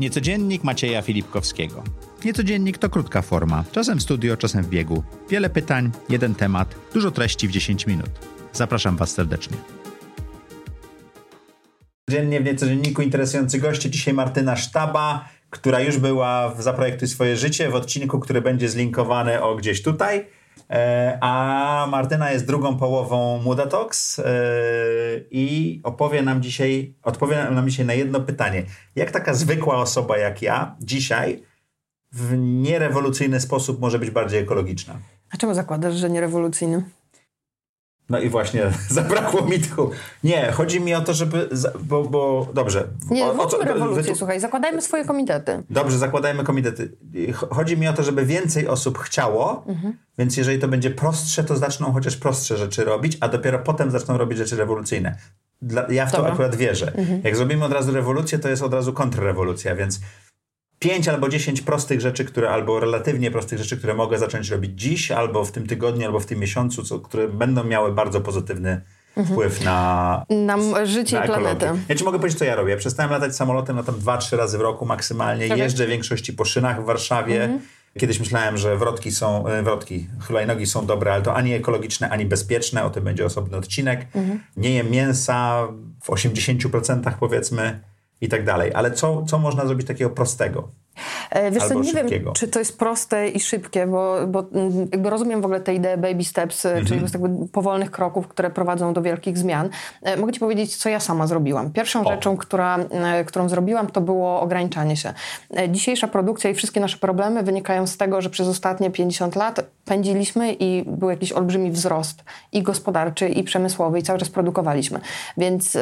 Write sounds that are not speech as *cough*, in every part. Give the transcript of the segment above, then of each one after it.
Niecodziennik Macieja Filipkowskiego. Niecodziennik to krótka forma, czasem w studio, czasem w biegu. Wiele pytań, jeden temat, dużo treści w 10 minut. Zapraszam Was serdecznie. Dziennie w Niecodzienniku interesujący goście. Dzisiaj Martyna Sztaba, która już była w Zaprojektuj swoje życie w odcinku, który będzie zlinkowany o gdzieś tutaj. E, a Martyna jest drugą połową Muda Talks e, i opowie nam dzisiaj, odpowie nam dzisiaj na jedno pytanie. Jak taka zwykła osoba jak ja dzisiaj w nierewolucyjny sposób może być bardziej ekologiczna? A czemu zakładasz, że nierewolucyjny? No i właśnie *laughs* zabrakło mi tchu. Nie, chodzi mi o to, żeby. Bo, bo dobrze. Nie, o, o co, rewolucję, wy... słuchaj, zakładajmy swoje komitety. Dobrze, zakładajmy komitety. Chodzi mi o to, żeby więcej osób chciało, mhm. więc jeżeli to będzie prostsze, to zaczną chociaż prostsze rzeczy robić, a dopiero potem zaczną robić rzeczy rewolucyjne. Dla, ja w Dobra. to akurat wierzę. Mhm. Jak zrobimy od razu rewolucję, to jest od razu kontrrewolucja, więc pięć albo dziesięć prostych rzeczy, które, albo relatywnie prostych rzeczy, które mogę zacząć robić dziś, albo w tym tygodniu, albo w tym miesiącu, co, które będą miały bardzo pozytywny mhm. wpływ na, na życie na i planetę. Ja ci mogę powiedzieć, co ja robię. Przestałem latać samolotem na tam dwa, trzy razy w roku maksymalnie. Okay. Jeżdżę w większości po szynach w Warszawie. Mhm. Kiedyś myślałem, że wrotki są, e, wrotki, hulajnogi są dobre, ale to ani ekologiczne, ani bezpieczne. O tym będzie osobny odcinek. Mhm. Nie jem mięsa w 80% powiedzmy i tak dalej. Ale co, co można zrobić takiego prostego? E, wiesz co, nie szybkiego. wiem, czy to jest proste i szybkie, bo, bo jakby rozumiem w ogóle tę ideę baby steps, mm -hmm. czyli jakby powolnych kroków, które prowadzą do wielkich zmian. E, mogę ci powiedzieć, co ja sama zrobiłam. Pierwszą o. rzeczą, która, e, którą zrobiłam, to było ograniczanie się. Dzisiejsza produkcja i wszystkie nasze problemy wynikają z tego, że przez ostatnie 50 lat pędziliśmy i był jakiś olbrzymi wzrost i gospodarczy, i przemysłowy, i cały czas produkowaliśmy. Więc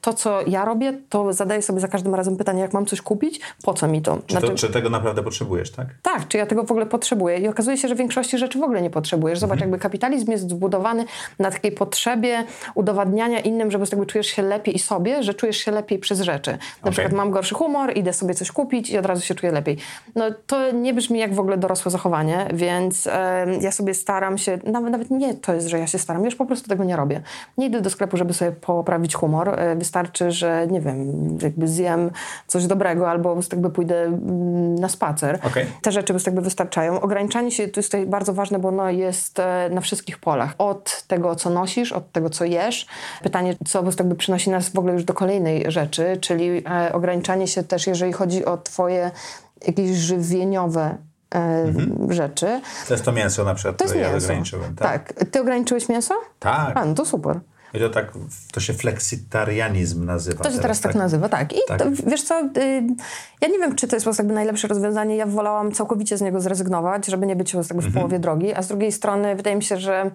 to, co ja robię, to zadaję sobie za każdym razem pytanie, jak mam coś kupić, po co mi to? Czy, znaczy, to, czy tego naprawdę potrzebujesz, tak? Tak, czy ja tego w ogóle potrzebuję. I okazuje się, że większości rzeczy w ogóle nie potrzebujesz. Zobacz, mhm. jakby kapitalizm jest zbudowany na takiej potrzebie udowadniania innym, żeby jakby czujesz się lepiej i sobie, że czujesz się lepiej przez rzeczy. Na okay. przykład mam gorszy humor, idę sobie coś kupić i od razu się czuję lepiej. No to nie brzmi jak w ogóle dorosłe zachowanie, więc e, ja sobie staram się, nawet, nawet nie to jest, że ja się staram, już po prostu tego nie robię. Nie idę do sklepu, żeby sobie poprawić humor. E, wystarczy, że nie wiem, jakby zjem coś dobrego albo jakby pójdę na spacer. Okay. Te rzeczy jakby wystarczają. Ograniczanie się to jest tutaj bardzo ważne, bo ono jest e, na wszystkich polach. Od tego, co nosisz, od tego, co jesz. Pytanie, co jakby przynosi nas w ogóle już do kolejnej rzeczy, czyli e, ograniczanie się też, jeżeli chodzi o twoje jakieś żywieniowe e, mhm. rzeczy. To jest to mięso na przykład, to jest które mięso. ja ograniczyłem. Tak? tak. Ty ograniczyłeś mięso? Tak. A, no to super. I to tak, to się fleksitarianizm nazywa. To się teraz, tak, tak nazywa, tak. I tak. To, wiesz co, y, ja nie wiem, czy to jest jakby najlepsze rozwiązanie. Ja wolałam całkowicie z niego zrezygnować, żeby nie być jakby w mhm. połowie drogi. A z drugiej strony wydaje mi się, że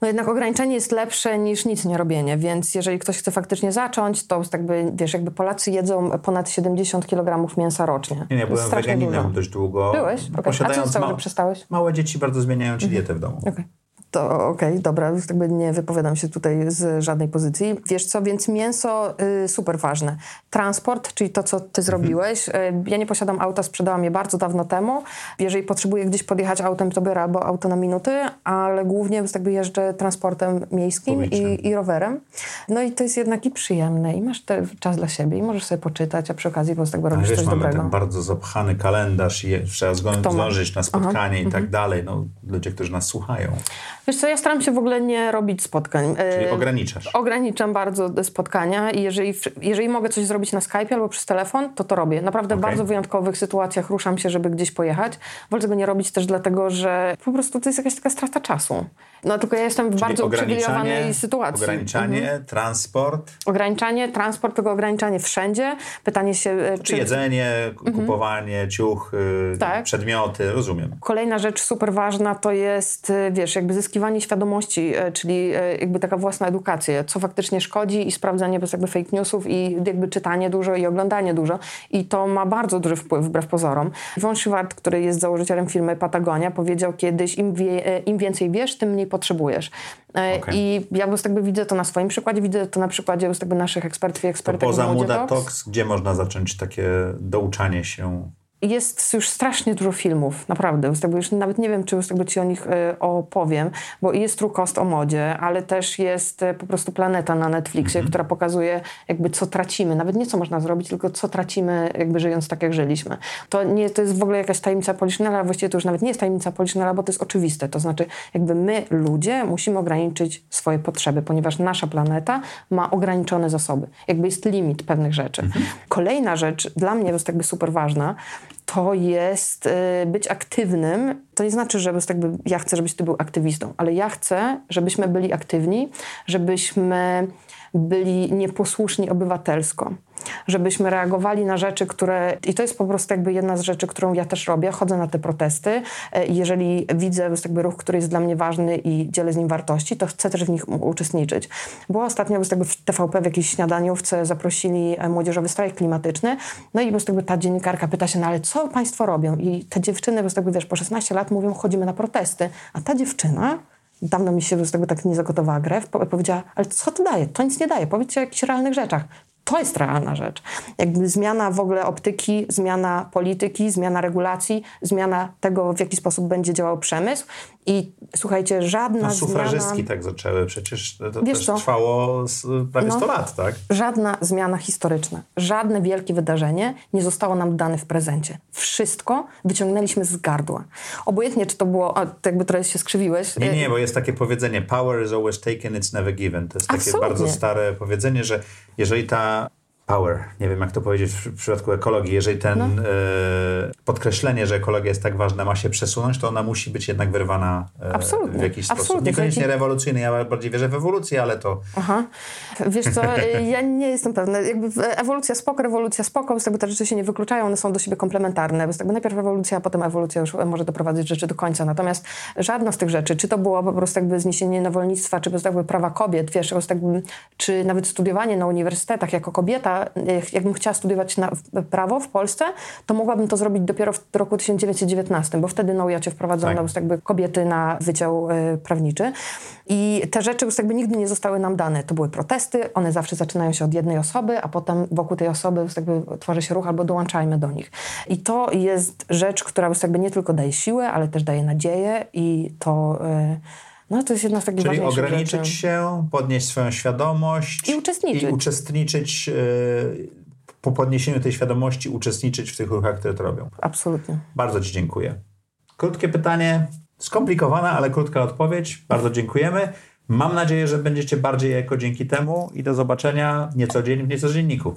no jednak ograniczenie jest lepsze niż nic nie robienie, więc jeżeli ktoś chce faktycznie zacząć, to jakby, wiesz, jakby Polacy jedzą ponad 70 kg mięsa rocznie. Nie, nie, byłem weganinem dość długo. Byłeś? Okay. A co stało, że przestałeś? Małe dzieci bardzo zmieniają ci mhm. dietę w domu. Okay to okej, okay, dobra, jakby nie wypowiadam się tutaj z żadnej pozycji. Wiesz co, więc mięso y, super ważne. Transport, czyli to, co ty mhm. zrobiłeś. Y, ja nie posiadam auta, sprzedałam je bardzo dawno temu. Jeżeli potrzebuję gdzieś podjechać autem, to biorę albo auto na minuty, ale głównie jakby jeżdżę transportem miejskim i, i, rowerem. No i to jest jednak i przyjemne i masz czas dla siebie i możesz sobie poczytać, a przy okazji po prostu jakby robisz wiesz, coś mamy dobrego. ten bardzo zapchany kalendarz i trzeba zdążyć na spotkanie Aha. i tak mhm. dalej. No, ludzie, którzy nas słuchają. Wiesz co, ja staram się w ogóle nie robić spotkań. Czyli ograniczasz? Ograniczam bardzo spotkania i jeżeli, jeżeli mogę coś zrobić na Skype albo przez telefon, to to robię. Naprawdę okay. w bardzo wyjątkowych sytuacjach ruszam się, żeby gdzieś pojechać. Wolę tego nie robić też dlatego, że po prostu to jest jakaś taka strata czasu. No tylko ja jestem w Czyli bardzo uprzywilejowanej sytuacji. Ograniczanie, mhm. transport. Ograniczanie, transport, tylko ograniczanie wszędzie. Pytanie się... E, czy jedzenie, mhm. kupowanie, ciuchy, tak. przedmioty, rozumiem. Kolejna rzecz super ważna to jest, e, wiesz, jakby zyskiwanie świadomości, e, czyli jakby taka własna edukacja, co faktycznie szkodzi i sprawdzanie bez jakby fake newsów i jakby czytanie dużo i oglądanie dużo. I to ma bardzo duży wpływ wbrew pozorom. Von Schwartz, który jest założycielem firmy Patagonia, powiedział kiedyś, im, wie, im więcej wiesz, tym mniej potrzebujesz. E, okay. I ja po jakby widzę to na swoim przykładzie, widzę to na przykładzie naszych ekspertów i ekspertek. To poza Muda Talks, gdzie można zacząć takie douczanie się jest już strasznie dużo filmów, naprawdę. Już nawet nie wiem, czy ci o nich y, opowiem, bo jest True Cost o modzie, ale też jest y, po prostu Planeta na Netflixie, mhm. która pokazuje jakby co tracimy. Nawet nie co można zrobić, tylko co tracimy jakby żyjąc tak, jak żyliśmy. To, nie, to jest w ogóle jakaś tajemnica Polichinela, właściwie to już nawet nie jest tajemnica Polichinela, bo to jest oczywiste. To znaczy jakby my, ludzie, musimy ograniczyć swoje potrzeby, ponieważ nasza planeta ma ograniczone zasoby. Jakby jest limit pewnych rzeczy. Mhm. Kolejna rzecz, dla mnie jest jakby super ważna, to jest y, być aktywnym. To nie znaczy, że jakby ja chcę, żebyś ty był aktywistą, ale ja chcę, żebyśmy byli aktywni, żebyśmy byli nieposłuszni obywatelsko żebyśmy reagowali na rzeczy, które. I to jest po prostu jakby jedna z rzeczy, którą ja też robię. Chodzę na te protesty. E, jeżeli widzę jakby ruch, który jest dla mnie ważny i dzielę z nim wartości, to chcę też w nich uczestniczyć. Była ostatnio jakby w TVP w jakiejś śniadaniówce zaprosili e, młodzieżowy strajk klimatyczny. No i jakby ta dziennikarka pyta się, no ale co państwo robią? I te dziewczyny jakby, wiesz, po 16 lat mówią, chodzimy na protesty. A ta dziewczyna dawno mi się z tego tak nie zagotowała grew, powiedziała, ale co to daje? To nic nie daje, powiedzcie o jakichś realnych rzeczach to jest realna rzecz. Jakby zmiana w ogóle optyki, zmiana polityki, zmiana regulacji, zmiana tego, w jaki sposób będzie działał przemysł. I słuchajcie, żadna no, sufrażystki zmiana... tak zaczęły, przecież to Wiesz też co? trwało prawie no, 100 lat, tak? Żadna zmiana historyczna, żadne wielkie wydarzenie nie zostało nam dane w prezencie. Wszystko wyciągnęliśmy z gardła. Obojętnie, czy to było, a jakby trochę się skrzywiłeś. Nie, nie, bo jest takie powiedzenie, power is always taken, it's never given. To jest takie Absolutnie. bardzo stare powiedzenie, że jeżeli ta power. Nie wiem, jak to powiedzieć w przypadku ekologii. Jeżeli ten no. e, podkreślenie, że ekologia jest tak ważna, ma się przesunąć, to ona musi być jednak wyrwana e, w jakiś Absolutnie. sposób. Niekoniecznie rewolucyjny. Ja bardziej wierzę w ewolucję, ale to... Aha. Wiesz co, e, ja nie jestem pewna. Jakby ewolucja spoko, rewolucja spoko, z tego te rzeczy się nie wykluczają, one są do siebie komplementarne. Bo najpierw ewolucja, a potem ewolucja już może doprowadzić rzeczy do końca. Natomiast żadna z tych rzeczy, czy to było po prostu jakby zniesienie niewolnictwa, czy po prostu jakby prawa kobiet, wiesz, jakby, czy nawet studiowanie na uniwersytetach jako kobieta, jakbym chciała studiować na, prawo w Polsce, to mogłabym to zrobić dopiero w roku 1919, bo wtedy na UJAcie wprowadzono tak. jakby kobiety na wydział y, prawniczy. I te rzeczy już jakby nigdy nie zostały nam dane. To były protesty, one zawsze zaczynają się od jednej osoby, a potem wokół tej osoby jakby tworzy się ruch albo dołączajmy do nich. I to jest rzecz, która jakby nie tylko daje siłę, ale też daje nadzieję i to... Y, no to jest jedna z takich Czyli ograniczyć rzeczy. się, podnieść swoją świadomość i uczestniczyć. I uczestniczyć yy, po podniesieniu tej świadomości, uczestniczyć w tych ruchach, które to robią. Absolutnie. Bardzo Ci dziękuję. Krótkie pytanie, skomplikowana, ale krótka odpowiedź. Bardzo dziękujemy. Mam nadzieję, że będziecie bardziej jako dzięki temu i do zobaczenia nieco dzień w nieco dzienniku.